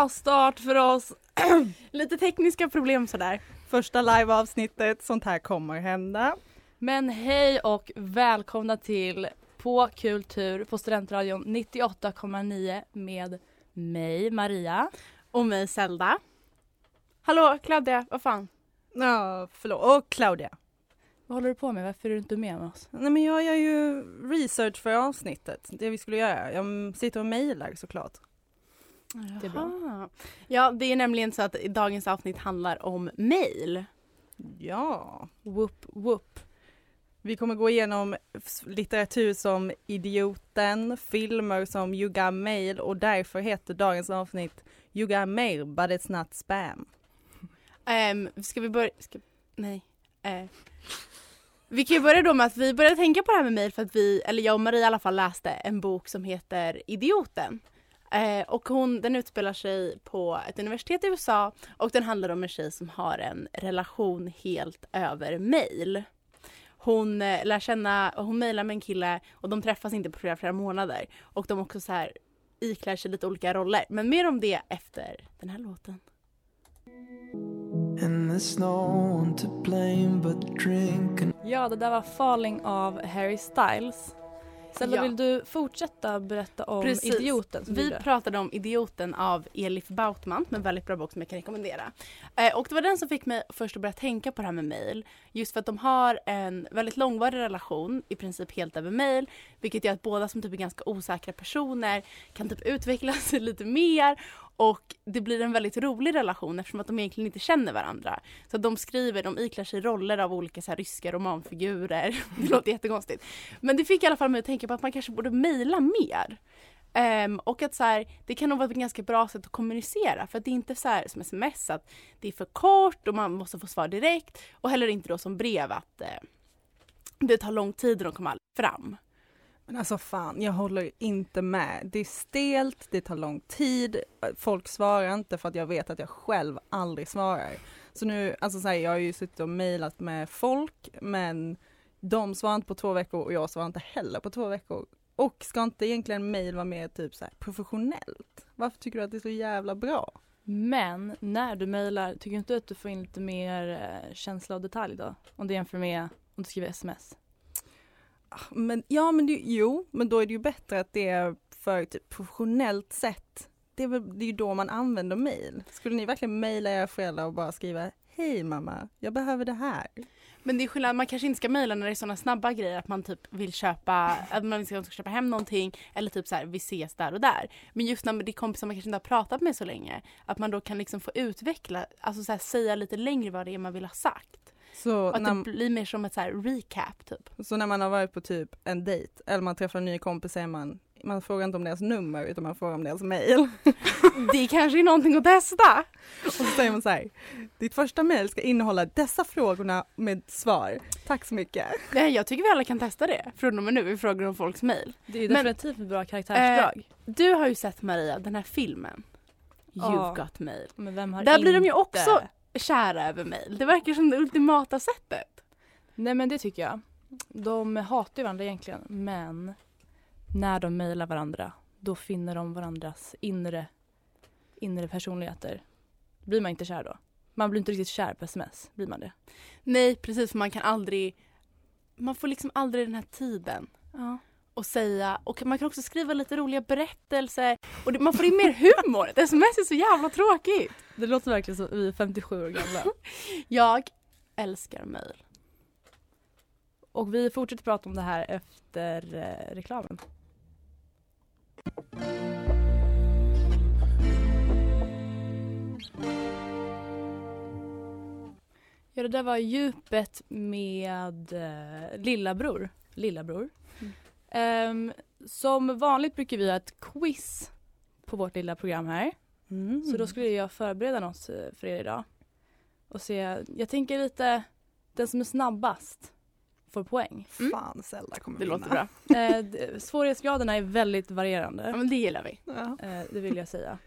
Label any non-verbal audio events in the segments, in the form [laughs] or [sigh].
Bra start för oss. [clears throat] Lite tekniska problem sådär. Första liveavsnittet, sånt här kommer hända. Men hej och välkomna till På Kultur på Studentradion 98,9 med mig Maria. Och mig Zelda. Hallå Claudia, vad fan? Ja, förlåt. Och Claudia. Vad håller du på med? Varför är du inte med med oss? Nej men jag gör ju research för avsnittet, det vi skulle göra. Jag sitter och mejlar såklart. Det är bra. Ja, det är nämligen så att dagens avsnitt handlar om mail. Ja. Whoop whoop. Vi kommer gå igenom litteratur som Idioten, filmer som You Got Mail och därför heter dagens avsnitt You Got Mail but it's not spam. Um, ska vi börja? Ska, nej. Eh. Vi kan ju börja då med att vi började tänka på det här med mail för att vi, eller jag och Maria i alla fall läste en bok som heter Idioten. Eh, och hon, den utspelar sig på ett universitet i USA och den handlar om en tjej som har en relation helt över mail. Hon eh, lär känna, hon mejlar med en kille och de träffas inte på flera, flera månader. Och de också så här iklär sig lite olika roller. Men mer om det efter den här låten. Ja, det där var Falling av Harry Styles. Zelda, Ja. vill du fortsätta berätta om Precis. Idioten? Vi pratade om Idioten av Elif Bautman, en väldigt bra bok som jag kan rekommendera. Eh, och det var den som fick mig först att börja tänka på det här med mail. Just för att de har en väldigt långvarig relation, i princip helt över mail. Vilket gör att båda som typ är ganska osäkra personer kan typ utveckla sig [laughs] lite mer. Och det blir en väldigt rolig relation eftersom att de egentligen inte känner varandra. Så de skriver, de iklär sig roller av olika så här, ryska romanfigurer. [laughs] Det låter jättekonstigt. Men det fick i alla fall mig att tänka på att man kanske borde mejla mer. Um, och att så här, det kan nog vara ett ganska bra sätt att kommunicera för att det är inte så här som sms att det är för kort och man måste få svar direkt och heller inte då som brev att eh, det tar lång tid och de kommer aldrig fram. Men alltså fan, jag håller inte med. Det är stelt, det tar lång tid, folk svarar inte för att jag vet att jag själv aldrig svarar. Så nu, alltså så här, jag har ju suttit och mejlat med folk men de svarar inte på två veckor och jag svarar inte heller på två veckor. Och ska inte egentligen mejl vara mer typ så här professionellt? Varför tycker du att det är så jävla bra? Men när du mejlar, tycker du inte att du får in lite mer eh, känsla och detalj då? Om du jämför med om du skriver sms? Men ja, men det, jo, men då är det ju bättre att det är för typ professionellt sätt. Det är, väl, det är ju då man använder mail. Skulle ni verkligen mejla era föräldrar och bara skriva Hej mamma, jag behöver det här. Men det är skillnad, man kanske inte ska mejla när det är sådana snabba grejer att man typ vill köpa, att man ska ska köpa hem någonting eller typ så här vi ses där och där. Men just när det är kompisar man kanske inte har pratat med så länge, att man då kan liksom få utveckla, alltså så här, säga lite längre vad det är man vill ha sagt. Så att det när, blir mer som ett så här recap typ. så när man har varit på typ en dejt eller man träffar en ny kompis säger man man frågar inte om deras nummer utan man frågar om deras mejl. [laughs] Det kanske är någonting att testa. Och så säger man så här, ditt första mejl ska innehålla dessa frågorna med svar. Tack så mycket. Nej, jag tycker vi alla kan testa det från och med nu. Vi frågar om folks mejl. Det är ju Men- definitivt ett bra karaktärsdrag. Du har ju sett Maria, den här filmen. You've Ja. got mail. Men vem har Där blir de ju inte? också kära över mejl. Det verkar som det ultimata sättet. Nej men det tycker jag. De hatar ju varandra egentligen men när de mejlar varandra då finner de varandras inre, inre personligheter. Blir man inte kär då? Man blir inte riktigt kär på sms, blir man det? Nej, precis. För man kan aldrig... Man får liksom aldrig den här tiden Ja. Att säga. Och man kan också skriva lite roliga berättelser. Och det, man får in mer humor. Ett sms är så jävla tråkigt. Det låter verkligen som vi är 57 år gamla. [laughs] Jag älskar mejl. Och vi fortsätter prata om det här efter eh, reklamen. Ja, det där var djupet med eh, Lillabror. Lillabror. Ehm, som vanligt brukar vi ha ett quiz på vårt lilla program här. Mm. Så då skulle jag förbereda något eh, för er idag. Och se, jag tänker lite, den som är snabbast får poäng. Mm. Fan, Zelda kommer Det vinna. låter bra. Eh, d- svårighetsgraderna är väldigt Ja, varierande. men det gillar vi. Ja. Eh, det vill jag säga.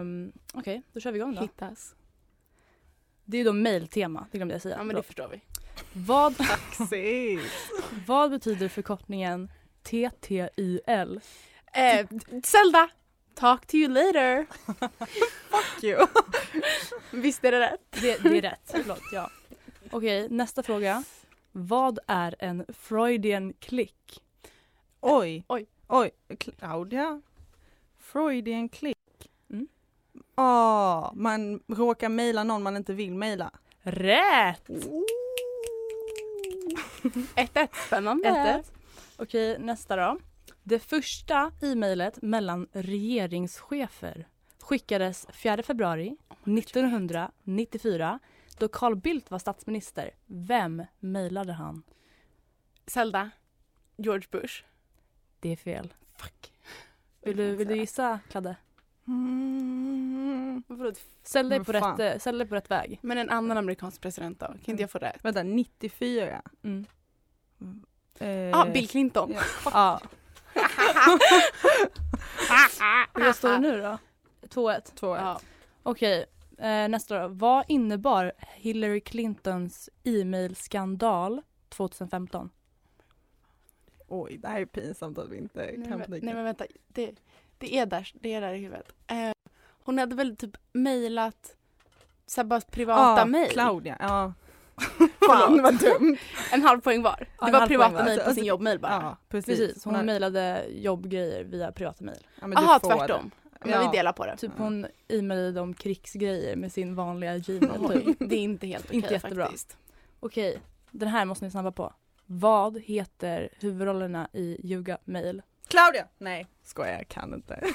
Um, Okej, då kör vi igång då. Hittas. Det är ju då mailtema, det glömde jag säga. Ja, men det Förlåt. förstår vi. Vad, vad betyder förkortningen TTIL? Eh, Zelda! Talk to you later. [laughs] Fuck you. [laughs] Visst är det rätt? Det, det är rätt. Förlåt, ja. Okej, nästa fråga. Vad är en Freudian klick? Oj. Oj. Oj. Claudia. Freudian klick. Mm. Ah, man råkar mejla någon man inte vill mejla. Rätt! [laughs] 1-1. Spännande. 1-1. Okej, nästa då. Det första e-mailet mellan regeringschefer skickades 4 februari 1994 då Carl Bildt var statsminister. Vem mejlade han? Zelda. George Bush. Det är fel. Fuck. Vill du, vill du gissa, Kladde? Mm. Ställ dig, på rätt, eh, ställ dig på rätt väg. Men en annan amerikansk president då? Kan inte jag få rätt? Vänta, 94? Mm. Eh, Ah, Bill Clinton. ja. [laughs] Ja. [laughs] Vad står det nu då? 2-1. Två ett. Ja. Okej, eh, nästa då. Vad innebar Hillary Clintons e-mail-skandal 2015? Oj, det här är pinsamt att vi inte Nej, kan men, nej men vänta, det, det, är där, det är där i huvudet. Eh, hon hade väl typ mejlat så bara privata mejl. Claudia, ja. [laughs] Fan vad dumt. En halv poäng var. Ja, Det en var privata mejl på Alltså, sin jobbmejl bara. Ja, precis. Precis, hon har- mejlade jobbgrejer via privata mejl. ja, Jaha, tvärtom. Men Ja. vi delar på det. Typ Ja. hon e-mailade om krigsgrejer med sin vanliga gmail typ. Det är inte helt [laughs] okej Inte jättebra. faktiskt. Okej, den här måste ni snabba på. Vad heter huvudrollerna i Ljuga mail? Claudia! Nej, skojar jag kan inte. [laughs]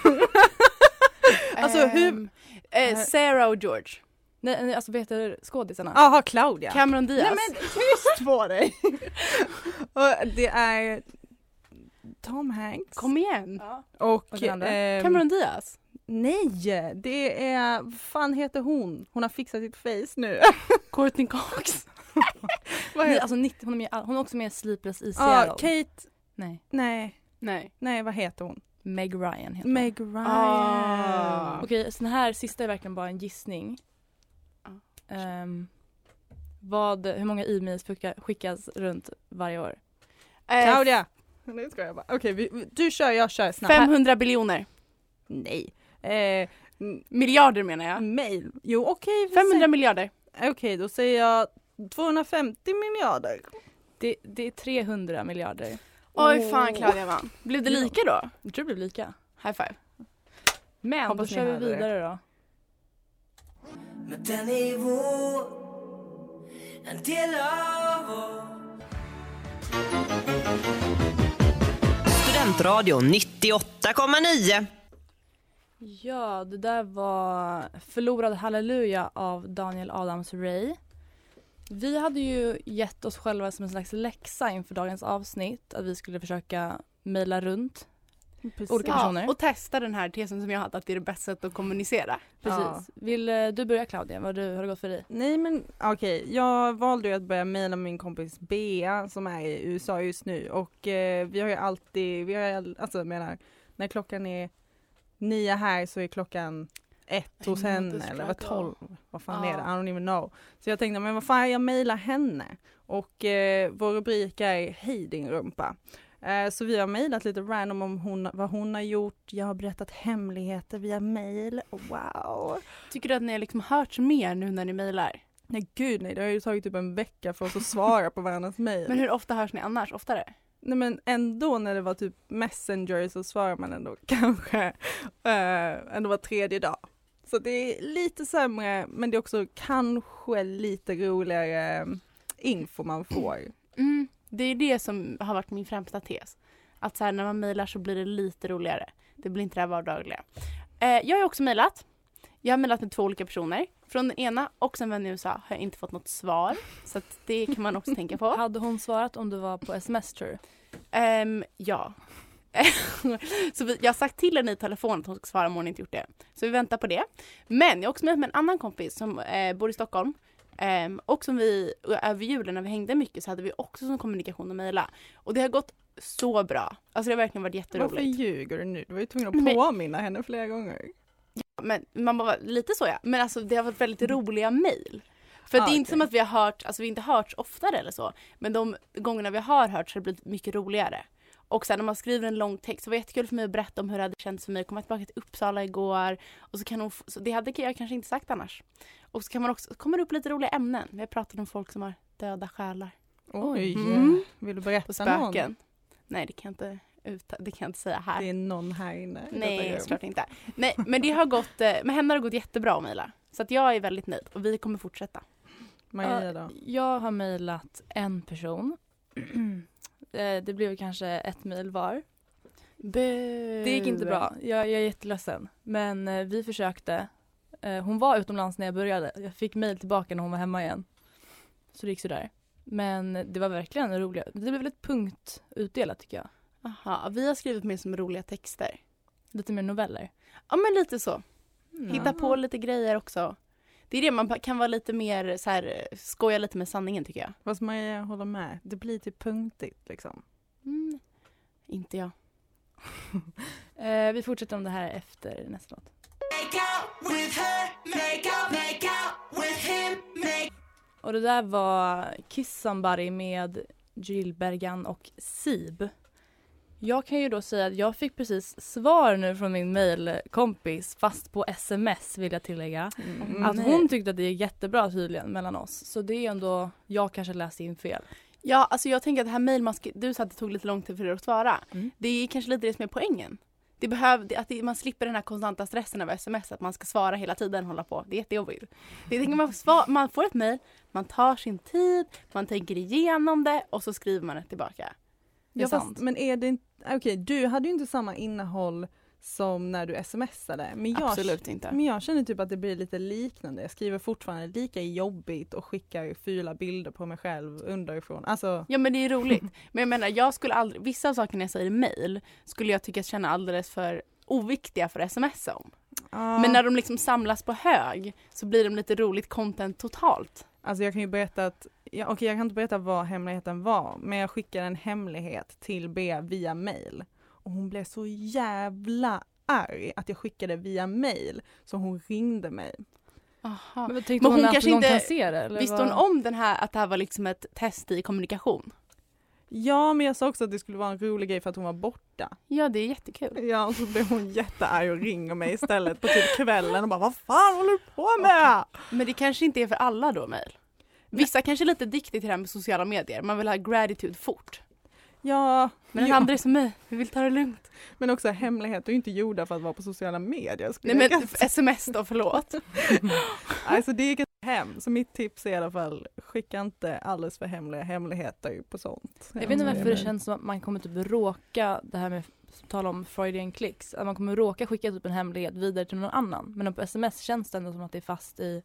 Alltså, hur- Ehm, eh, Sarah och George. Nej, nej alltså vad heter skådisarna? Jaha, Claudia. Cameron Diaz. Nej men tyst på dig! [laughs] Och det är Tom Hanks. Kom igen. Ja. och Och ehm, Cameron Diaz. Nej, det är, vad fan heter hon? Hon har fixat sitt face nu. [laughs] Courtney Cox. vad Nej, alltså 90, hon, är med, hon är också med i Sleepless i ah, Seattle. Kate, Nej, nej, Nej. nej vad heter hon? Meg Ryan heter hon. Meg Ryan. Ah. Okej, så den här sista är verkligen bara en gissning. Ehm, vad, hur många e-mails skicka- skickas runt varje år? Eh, Claudia! [laughs] Nu ska jag bara. Okej, vi- du kör, jag kör snabbt. 500 biljoner. Nej. Eh, Miljarder menar jag. mail. Jo okej. vi 500 säger- miljarder. Okej, då säger jag 250 miljarder. Det, det är 300 miljarder. Oj fan. Claudia vann. Blev det lika då? Jag tror det blir lika. High five. Men Hoppas då ni kör vi hörde det. vidare då. Men den är vår En del av oss Studentradion 98,9. Ja, det där var Förlorad halleluja av Daniel Adams-Ray. Vi hade ju gett oss själva som en slags läxa inför dagens avsnitt att vi skulle försöka mejla runt. Olika Ja, personer. och testa den här tesen som jag hade att det är det bästa sättet att kommunicera. Precis. Ja. Vill eh, du börja Claudia? Vad du, har det gått för dig? Nej men okej, jag valde ju att börja mejla min kompis Bea som är i USA just nu och eh, vi har ju alltid, vi har alltså menar, när klockan är nio här så är klockan ett hos henne eller struggle. tolv, vad fan Ja. är det? I don't even know. Så jag tänkte, men vad fan jag mejlar henne och eh, vår rubrik är Hej din rumpa. Eh, så vi har mejlat lite random om hon, vad hon har gjort, jag har berättat hemligheter via mejl, wow. Tycker du att ni har liksom hört mer nu när ni mejlar? Nej gud nej, det har ju tagit typ en vecka för oss att svara på varandras mejl. Men hur ofta hörs ni annars? Oftare? Nej men ändå när det var typ messenger så svarar man ändå [laughs] kanske äh, ändå var tredje dag. Så det är lite sämre men det är också kanske lite roligare eh, info man får. Mm, det är det som har varit min främsta tes. Att så här, när man mejlar så blir det lite roligare. Det blir inte det här vardagliga. Eh, jag har också mejlat. Jag har mejlat med två olika personer. Från den ena och en vän i USA har jag inte fått något svar. Så att det kan man också tänka på. Hade hon svarat om du var på sms tror du? Ehm, ja. [laughs] så vi, jag har sagt till henne i telefon att hon ska svara om hon inte gjort det. Så vi väntar på det. Men jag har också med en annan kompis som eh, bor i Stockholm. Ehm, och som vi, över julen när vi hängde mycket så hade vi också som kommunikation att mejla. Och det har gått så bra. Alltså det har verkligen varit Varför jätteroligt. ljuger du nu? Du var ju tvungen att Men- påminna henne flera gånger. Men man bara, lite så ja. Men alltså det har varit väldigt roliga mejl. För Ah, det är inte okej. som att vi har hört, alltså vi har inte hört oftare eller så. Men de gångerna vi har hört så har det blivit mycket roligare. Och sen när man skriver en lång text så var det jättekul för mig att berätta om hur det hade känts för mig att komma tillbaka till Uppsala igår. Och så kan hon, så det hade jag kanske inte sagt annars. Och så kan man också, så kommer det upp lite roliga ämnen. Vi har pratat om folk som har döda själar Oj, Mm. vill du berätta någon? spöken. Nej det kan jag inte, uta, det kan jag inte säga här. Det är någon här inne Nej, såklart inte. Nej, men det har gått, eh, med henne har det gått jättebra Mila. Så att jag är väldigt nöjd och vi kommer fortsätta. Maria då? Jag har mejlat en person. [clears throat] Eh, det blev kanske ett mejl var. Det gick inte bra. Jag, jag är jätteledsen. Men eh, vi försökte. Eh, hon var utomlands när jag började. Jag fick mejl tillbaka när hon var hemma igen. Så det gick sådär. Men det var verkligen roligt. Det blev väldigt punktutdelat tycker jag. Aha, vi har skrivit mer som roliga texter. Lite mer noveller. Ja men lite så. Mm. Hitta på lite grejer också. Det är det man kan vara lite mer så här, eh, skoja lite med sanningen tycker jag. Fast Maria håller med. Det blir typ punktigt liksom. Mm. Inte jag. [laughs] Eh, vi fortsätter om det här efter nästa låt. Och det där var Kiss Somebody med Jill Bergan och Sib. Jag kan ju då säga att jag fick precis svar nu från min mailkompis fast på sms vill jag tillägga. Mm. Att hon tyckte att det gick jättebra tydligen mellan oss. Så det är ändå, jag kanske läste in fel. Ja, alltså jag tänker att det här mejl man skri- du sa att det tog lite lång tid för dig att svara. Mm. Det är kanske lite det som är poängen. Det behöv, att det, man slipper den här konstanta stressen av sms, att man ska svara hela tiden, hålla på. Det är jättejobbigt. Det tänker man, får svar, man får ett mejl, man tar sin tid, man tänker igenom det och så skriver man det tillbaka. Det är Ja, fast, men är det inte, okej du hade ju inte samma innehåll som när du smsade. Men jag, Absolut inte. Men jag känner typ att det blir lite liknande. Jag skriver fortfarande lika jobbigt och skickar fula bilder på mig själv underifrån. Alltså, Ja men det är roligt. [laughs] Men jag menar jag skulle aldrig, vissa av sakerna jag säger i mejl skulle jag tycka känna alldeles för oviktiga för att smsa om. ah, Men när de liksom samlas på hög så blir de lite roligt content totalt. Alltså jag kan ju berätta att, ja, okej jag kan inte berätta vad hemligheten var, men jag skickade en hemlighet till Bea via mail. Och hon blev så jävla arg att jag skickade via mail, så hon ringde mig. Aha. Men Men hon, hon kanske inte- kan se det? Eller Visste vad? hon om den här, att det här var liksom ett test i kommunikation? Ja, men jag sa också att det skulle vara en rolig grej för att hon var borta. Ja det är jättekul. Ja, och så blev hon jättearg och ringer mig istället på typ kvällen och bara vad fan håller du på med? Men det kanske inte är för alla då mejl. Vissa kanske är lite diktig till det här med sociala medier. Man vill ha gratitude fort. Ja, Men den ja. andra är som mig. Vi vill ta det lugnt. men också hemligheter är inte gjorda för att vara på sociala medier. Nej men sms då, förlåt. [laughs] Alltså det inte hem, så mitt tips är i alla fall skicka inte alldeles för hemliga hemligheter på sånt. Jag vet inte varför det känns som att man kommer typ råka, det här med tala om Freudian clicks, att man kommer råka skicka typ en hemlighet vidare till någon annan. Men på sms känns det ändå som att det är fast i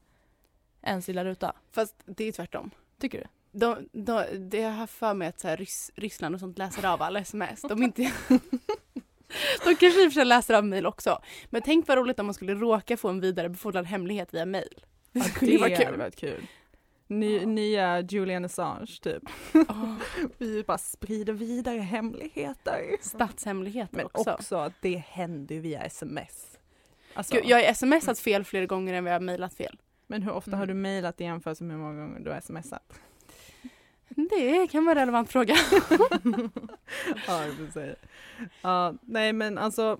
ens lilla ruta. Fast det är tvärtom. Tycker du? De, de, det jag har för mig att så här, Rys, Ryssland och sånt läser av alla sms. De, inte, [laughs] de kanske i och för sig läser av mejl också. Men tänk vad roligt om man skulle råka få en vidarebefordrad hemlighet via mejl. Det skulle ju vara hade kul. varit kul. Ny, Ja. Nya Julian Assange typ. Åh, [laughs] Vi bara sprider vidare hemligheter. Statshemligheter Men också. också att det händer ju via sms. Alltså, Gud, jag har smsat fel fler gånger än vad jag har mejlat fel. Men hur ofta Mm. har du mejlat i jämförelse med hur många gånger du har smsat? Det kan vara en relevant fråga. [laughs] ja, det säga. Ja, nej men alltså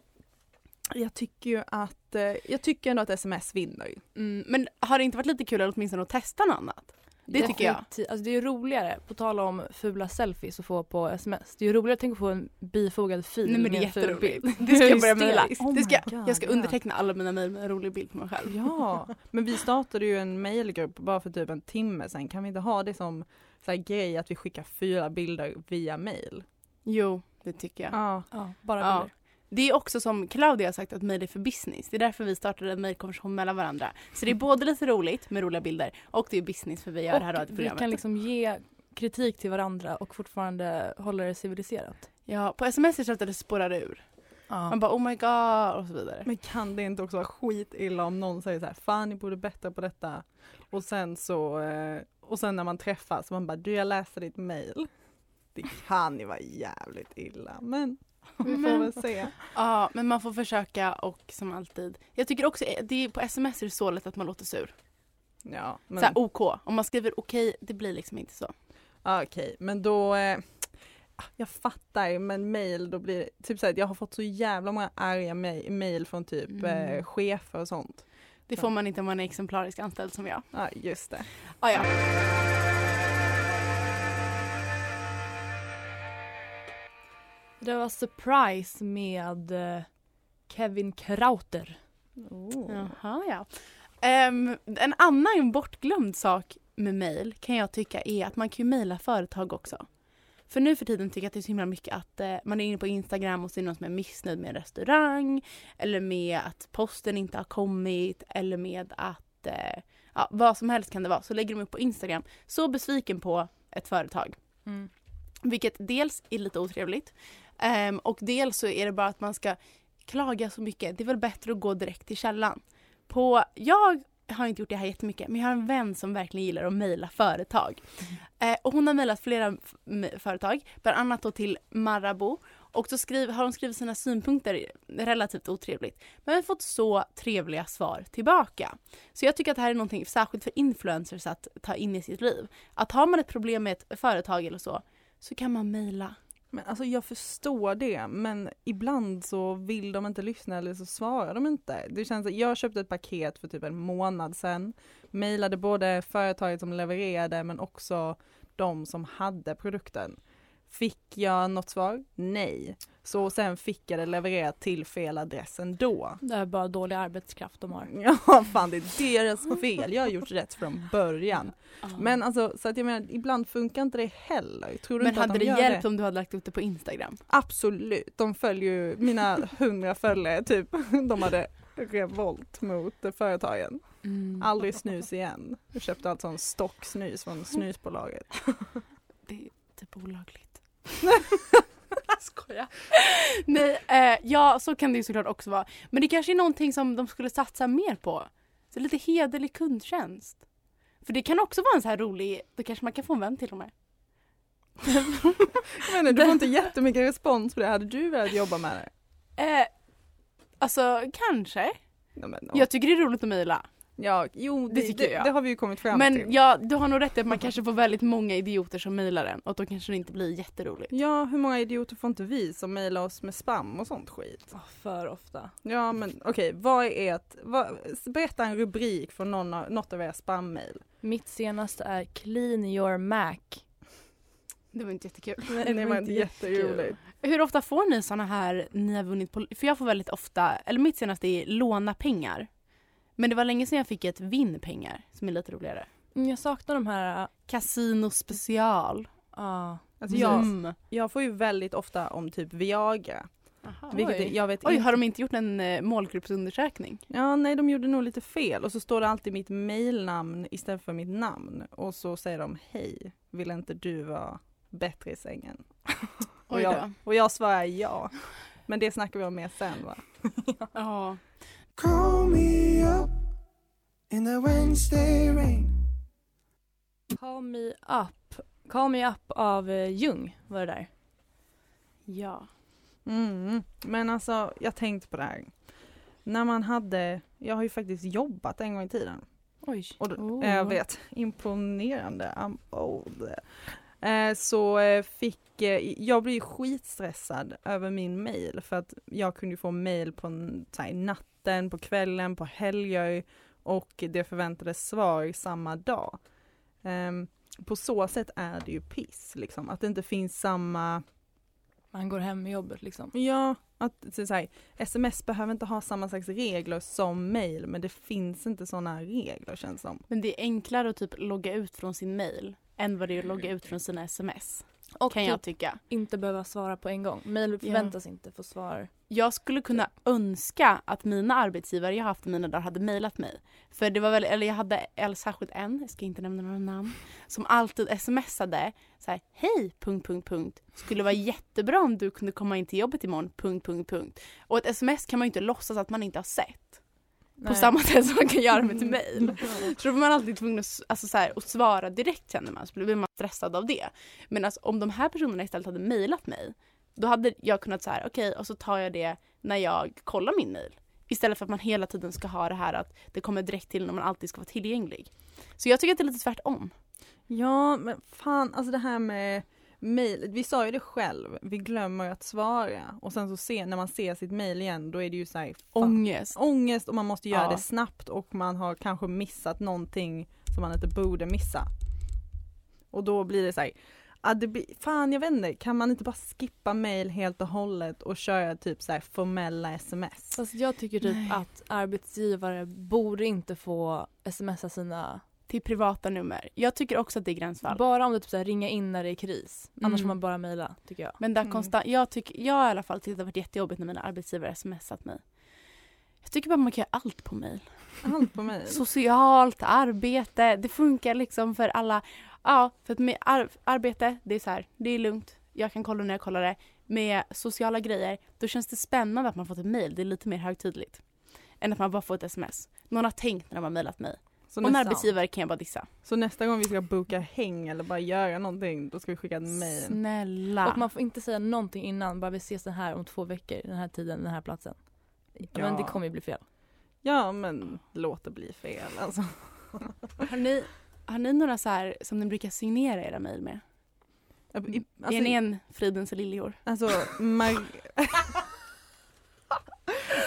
jag tycker ju att, eh, jag tycker ändå att sms vinner. Mm, men har det inte varit lite kul att åtminstone att testa något annat? Det tycker jag. Alltså det är ju roligare, på tal om fula selfies att få på sms. Det är ju roligare att tänka på en bifogad fil Nej men det är med en ful jätteroligt. bild. Det ska jag börja [laughs] mejla. Oh Det ska, my God, jag ska underteckna alla mina mejl med en rolig bild på mig själv. Ja, [laughs] men vi startade ju en mejlgrupp bara för typ en timme sedan. Kan vi inte ha det som så här grej att vi skickar fyra bilder via mejl? Jo, det tycker jag. Ja. Ja, bara Ja. Det är också som Claudia har sagt att mejl är för business. Det är därför vi startade en mejlkonversation mellan varandra. Så det är både lite roligt med roliga bilder och det är business för vi gör det här Och vi radioprogrammet. kan liksom ge kritik till varandra och fortfarande hålla det civiliserat. Ja, på sms är det så att det spårar ur. Ja. Man bara oh my god och så vidare. Men kan det inte också vara skitilla om någon säger så här, fan ni borde bättra på detta. Och sen så, eh, och sen när man träffas, man bara, du jag läste ditt mejl. Det kan ju vara jävligt illa, men [laughs] vi får väl se. Ja, men man får försöka och som alltid. Jag tycker också, eh, det är, på sms är det så lätt att man låter sur. Ja, men, Så här, OK. Om man skriver okej, det blir liksom inte så. okej, men då, eh, jag fattar men mail då blir det typ såhär jag har fått så jävla många arga ma- mail från typ Mm. eh, chefer och sånt. Det får man inte om man är exemplarisk anställd som jag. Ja just det. Ah, ja. Det var Surprise med eh, Kevin Krauter. Jaha, ja. Ehm, en annan bortglömd sak med mail kan jag tycka är att man kan ju mejla företag också. För nu för tiden tycker jag att det är så himla mycket att eh, man är inne på Instagram och ser någon som är missnöjd med en restaurang eller med att posten inte har kommit eller med att eh, ja, vad som helst kan det vara så lägger de upp på Instagram så besviken på ett företag. Mm. Vilket dels är lite otrevligt ehm, och dels så är det bara att man ska klaga så mycket. Det är väl bättre att gå direkt till källan. På, jag har inte gjort det här jättemycket men jag har en vän som verkligen gillar att mejla företag. Eh, och hon har mejlat flera företag, bland annat då till Marabou. Och så skriv, har hon skrivit sina synpunkter relativt otrevligt. Men vi har fått så trevliga svar tillbaka. Så jag tycker att det här är någonting särskilt för influencers att ta in i sitt liv. Att har man ett problem med ett företag eller så, så kan man mejla. Men alltså jag förstår det men ibland så vill de inte lyssna eller så svarar de inte. Det känns, jag köpte ett paket för typ en månad sedan. mejlade både företaget som levererade men också de som hade produkten. Fick jag något svar? Nej. Så sen fick jag det levererat till fel adress ändå. Det är bara dålig arbetskraft de har. [laughs] Ja fan det är deras fel, jag har gjort rätt från början. [laughs] Men alltså så att jag menar ibland funkar inte det heller. Tror du Men inte att hade de det hjälpt det? om du hade lagt upp det på Instagram? Absolut, de följer ju mina hundra följare typ. [laughs] De hade revolt mot företagen. Mm. Aldrig snus igen. Jag köpte alltså en stock snus från snusbolaget. Det är typ olagligt. [laughs] Skoja. Nej, eh, ja så kan det ju såklart också vara. Men det kanske är någonting som de skulle satsa mer på. Så lite hederlig kundtjänst. För det kan också vara en så här rolig, då kanske man kan få en vän till och med. Jag menar, du får [laughs] inte jättemycket respons på det. Hade du velat jobba med det? Eh, alltså kanske. Ja, men, Jag tycker det är roligt att mejla. Ja, jo, Det det, tycker det, jag. det har vi ju kommit fram till. Men ja, du har nog rätt i att man kanske får väldigt många idioter som mejlar en och då kanske det inte blir jätteroligt. Ja, hur många idioter får inte vi som mejlar oss med spam och sånt skit? Åh, för ofta. Ja men okej, vad är ert, vad, berätta en rubrik från någon, av- något av era spam-mail. Mitt senaste är Clean your Mac. Det var inte jättekul. Det var inte jätteroligt. Hur ofta får ni såna här, ni har vunnit på, för jag får väldigt ofta, eller mitt senaste är låna pengar. Men det var länge sedan jag fick ett vinn pengar som är lite roligare. Mm, Jag saknar de här, Casino special. ja. Alltså jag, jag får ju väldigt ofta om typ Viagra. Vilket Oj. jag vet Oj, inte. har de inte gjort en eh, målgruppsundersökning? Ja nej de gjorde nog lite fel och så står det alltid mitt mailnamn istället för mitt namn. Och så säger de hej, vill inte du vara bättre i sängen? [laughs] Och jag, och jag svarar ja. Men det snackar vi om mer sen va? [laughs] Ja. Call me up in the Wednesday rain. Call me up. Call me up av eh, Jung var det där. Ja. Mm. Men alltså jag tänkte på det här. När man hade, jag har ju faktiskt jobbat en gång i tiden. Oj. Och då, Oh. Jag vet, imponerande. I'm old. Eh, så eh, fick, eh, jag blev ju skitstressad över min mail för att jag kunde ju få mail på en, så här, natten, på kvällen, på helger och det förväntades svar samma dag. Ehm, på så sätt är det ju piss liksom, att det inte finns samma Man går hem med jobbet liksom. Ja, att så så här, sms behöver inte ha samma slags regler som mail men det finns inte sådana regler känns som. Men det är enklare att typ logga ut från sin mail än vad det är att logga ut från sina sms. Och kan jag typ tycka. inte behöva svara på en gång. Mail förväntas inte få svar. Jag skulle kunna önska att mina arbetsgivare jag haft i mina dagar hade mejlat mig. För det var väl, eller jag hade eller särskilt en, jag ska inte nämna några namn, som alltid smsade så här, hej, punkt, punkt, punkt. Skulle vara jättebra om du kunde komma in till jobbet imorgon, punkt, punkt, punkt. Och ett sms kan man ju inte låtsas att man inte har sett. På samma sätt som man kan göra med ett mejl. Så då var man alltid tvungen att, alltså, så här, att svara direkt känner man, så blir man stressad av det. Men alltså, om de här personerna istället hade mejlat mig, då hade jag kunnat så här, okej, och så tar jag det när jag kollar min mejl. Istället för att man hela tiden ska ha det här att det kommer direkt till när man alltid ska vara tillgänglig. Så jag tycker att det är lite tvärtom. Ja men fan alltså det här med mail, vi sa ju det själv, vi glömmer att svara och sen så se, när man ser sitt mail igen då är det ju såhär Ångest. ångest och man måste göra Ja. det snabbt och man har kanske missat någonting som man inte borde missa. Och då blir det såhär, ah, det blir, fan jag vet inte, kan man inte bara skippa mail helt och hållet och köra typ så här formella sms? Fast jag tycker typ Nej. att arbetsgivare borde inte få smsa sina, Till privata nummer. Jag tycker också att det är gränsfall. bara om det typ så här, ringa in när det är kris. Annars Mm. får man bara mejla tycker jag. Men där Mm. konstant, jag tycker, jag i alla fall tycker det har varit jättejobbigt när mina arbetsgivare smsat mig. Jag tycker bara man kan göra allt på mail. Allt på mail. [laughs] Socialt, arbete, det funkar liksom för alla. Ja, för att med ar- arbete, det är så här, det är lugnt. Jag kan kolla när jag kollar det. Med sociala grejer, då känns det spännande att man fått ett mail. Det är lite mer högtidligt. Än att man bara får ett sms. Någon har tänkt när de har mailat mig. Så Och en nästa, arbetsgivare kan jag bara dissa. så nästa gång vi ska boka häng eller bara göra någonting, då ska vi skicka ett mail. Snälla. Och man får inte säga någonting innan, bara vi ses den här om två veckor, den här tiden, den här platsen. Men det kommer ju bli fel. Ja men låt det bli fel alltså. [laughs] Har ni, har ni några så här som ni brukar signera era mejl med? I, är ni en Fridens liljor? Alltså, Mar- [laughs] [laughs]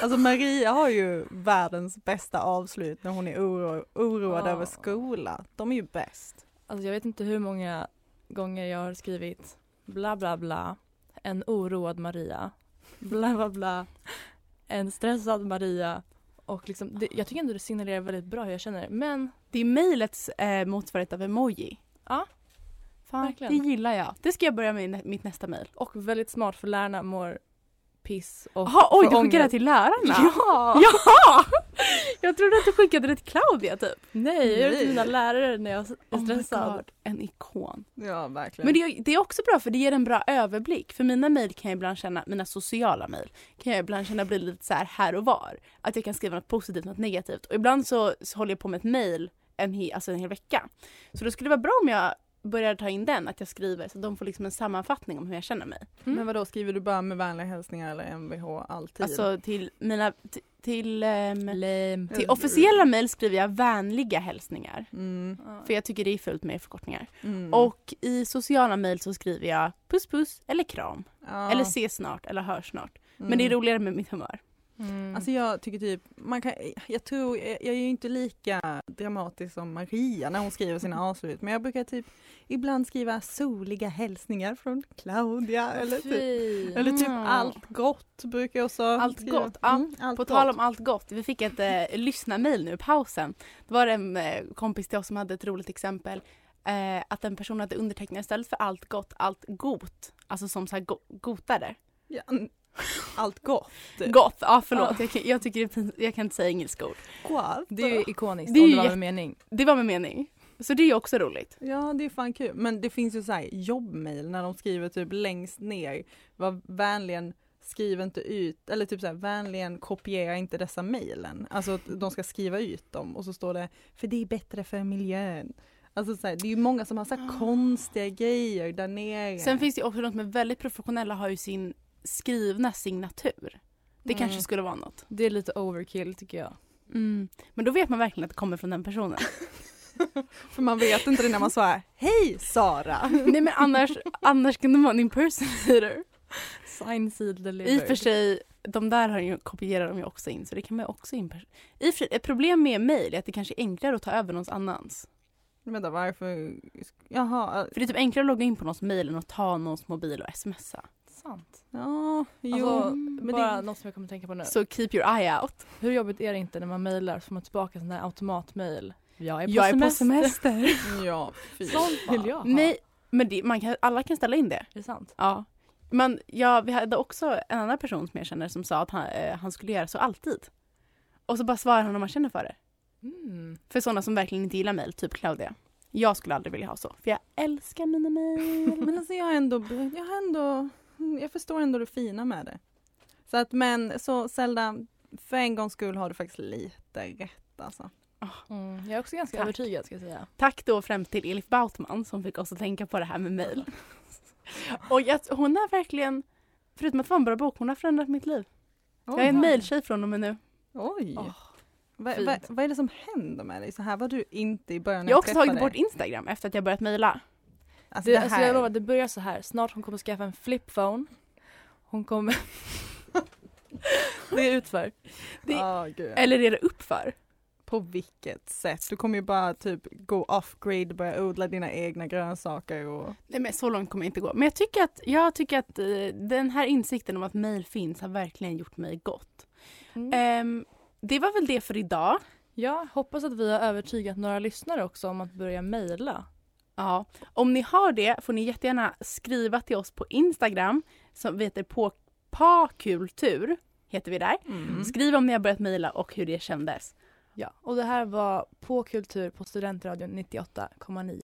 alltså Maria har ju världens bästa avslut när hon är oro- oroad Ja. över skola. De är ju bäst. Alltså jag vet inte hur många gånger jag har skrivit bla bla bla, en oroad Maria, bla bla bla, en stressad Maria och liksom, det, jag tycker ändå det signalerar väldigt bra hur jag känner men Det är mejlets eh, motsvarighet av emoji. Ja, Fan, verkligen. det gillar jag. Det ska jag börja med i nä- mitt nästa mejl. och väldigt smart för lärarna mår piss och Jaha, oj du skickade det till lärarna? Ja! [laughs] Ja! Jag trodde att du skickade det till Claudia typ. Nej, jag gör det till mina lärare när jag är Oh stressad. God, en ikon. Ja verkligen. Men det är, det är också bra för det ger en bra överblick. För mina mejl kan jag ibland känna, mina sociala mejl, kan jag ibland känna blir lite så här här och var. Att jag kan skriva något positivt, något negativt. Och ibland så, så håller jag på med ett mejl en, he, alltså en hel vecka. Så då skulle det vara bra om jag börjar ta in den, att jag skriver så de får liksom en sammanfattning om hur jag känner mig. Mm. Men vadå, skriver du bara med vänliga hälsningar eller mvh alltid? Alltså till mina, till, till, ehm, Lame. till officiella mejl skriver jag vänliga hälsningar. mm, För jag tycker det är fult med förkortningar. mm. Och i sociala mejl så skriver jag puss puss eller kram. ja, Eller se snart eller hör snart. mm. Men det är roligare med mitt humör. Mm. Alltså jag tycker typ, man kan, jag tror, jag, jag är ju inte lika dramatisk som Maria när hon skriver sina avslut men jag brukar typ ibland skriva soliga hälsningar från Claudia eller typ, eller typ Mm. allt gott brukar jag också Allt skriva. gott, ja. Mm, allt På gott. tal om allt gott, vi fick ett eh, lyssnarmail nu i pausen. Det var en eh, kompis till oss som hade ett roligt exempel. Eh, att en person hade undertecknat istället för allt gott, allt got. Alltså som så här go- gotare. ja, [laughs] allt gott. Gott, ja förlåt. Jag, kan- jag tycker det jag kan inte säga engelska ord. Gott. Det är ju ikoniskt Det är om det var med mening. Det var med mening. Så det är ju också roligt. Ja det är fan kul men det finns ju så här jobbmail när de skriver typ längst ner var vänligen skriv inte ut eller typ så här vänligen kopiera inte dessa mejlen. Alltså att de ska skriva ut dem och så står det för det är bättre för miljön. Alltså så här, det är ju många som har så här Ah. konstiga grejer där nere. Sen finns det ju också något med väldigt professionella har ju sin skrivna signatur. Det Mm. kanske skulle vara något. Det är lite overkill tycker jag. Mm. Men då vet man verkligen att det kommer från den personen. [laughs] För man vet inte det när man svarar Hej Sara! [laughs] Nej men annars, annars kan det vara en impersonator. Sign, seal, I deliver. och för sig, de där har ju, kopierar de ju också in så det kan man också impersonera. I sig, ett problem med mail är att det kanske är enklare att ta över någons annans. Vänta varför? Jaha, För det är typ enklare att logga in på någons mail än att ta någons mobil och smsa. Sant. ja, jo. Alltså, men bara det, något som jag kommer att tänka på nu. Så keep your eye out. Hur jobbigt är det inte när man mejlar så får man tillbaka sån där automatmail. Jag är på Jag är semester. på semester. [laughs] ja, fy Sånt vill jag ha. Nej, men det, man kan, alla kan ställa in det. Är det sant? Ja. Men ja, vi hade också en annan person som jag känner som sa att han, eh, han skulle göra så alltid. Och så bara svarar han om man känner för det. Mm. För sådana som verkligen inte gillar mejl, typ Claudia. Jag skulle aldrig vilja ha så, för jag älskar mina mejl. [laughs] Men alltså jag har ändå, jag har ändå, jag förstår ändå det fina med det. Så att men så Zelda, för en gångs skull har du faktiskt lite rätt alltså. Mm. Jag är också ganska Tack. övertygad ska jag säga. Tack då främst till Elif Bautman som fick oss att tänka på det här med mejl. [laughs] Och jag, hon har verkligen, förutom att det var en bra bok, hon har förändrat mitt liv. Jag är en mejltjej från och med nu. Oj! Åh, Va, va, vad är det som händer med dig? Så här var du inte i början när Jag har också tagit bort. Instagram efter att jag börjat mejla. Alltså Det, det alltså jag lovar, det börjar så här. Snart hon kommer skaffa en flipphone. Hon kommer... [laughs] det är utför. Det- Ja, gud. Eller är det uppför? På vilket sätt? Du kommer ju bara typ gå off grid, börja odla dina egna grönsaker och Nej men så långt kommer jag inte gå. Men jag tycker att, jag tycker att eh, den här insikten om att mail finns har verkligen gjort mig gott. Mm. Ehm, det var väl det för idag. Ja, hoppas att vi har övertygat några lyssnare också om att börja mejla. Ja. Om ni har det får ni jättegärna skriva till oss på Instagram som heter på pakultur. Heter vi där. Mm. Skriv om ni har börjat mejla och hur det kändes. Ja, och det här var På kultur på Studentradion 98,9.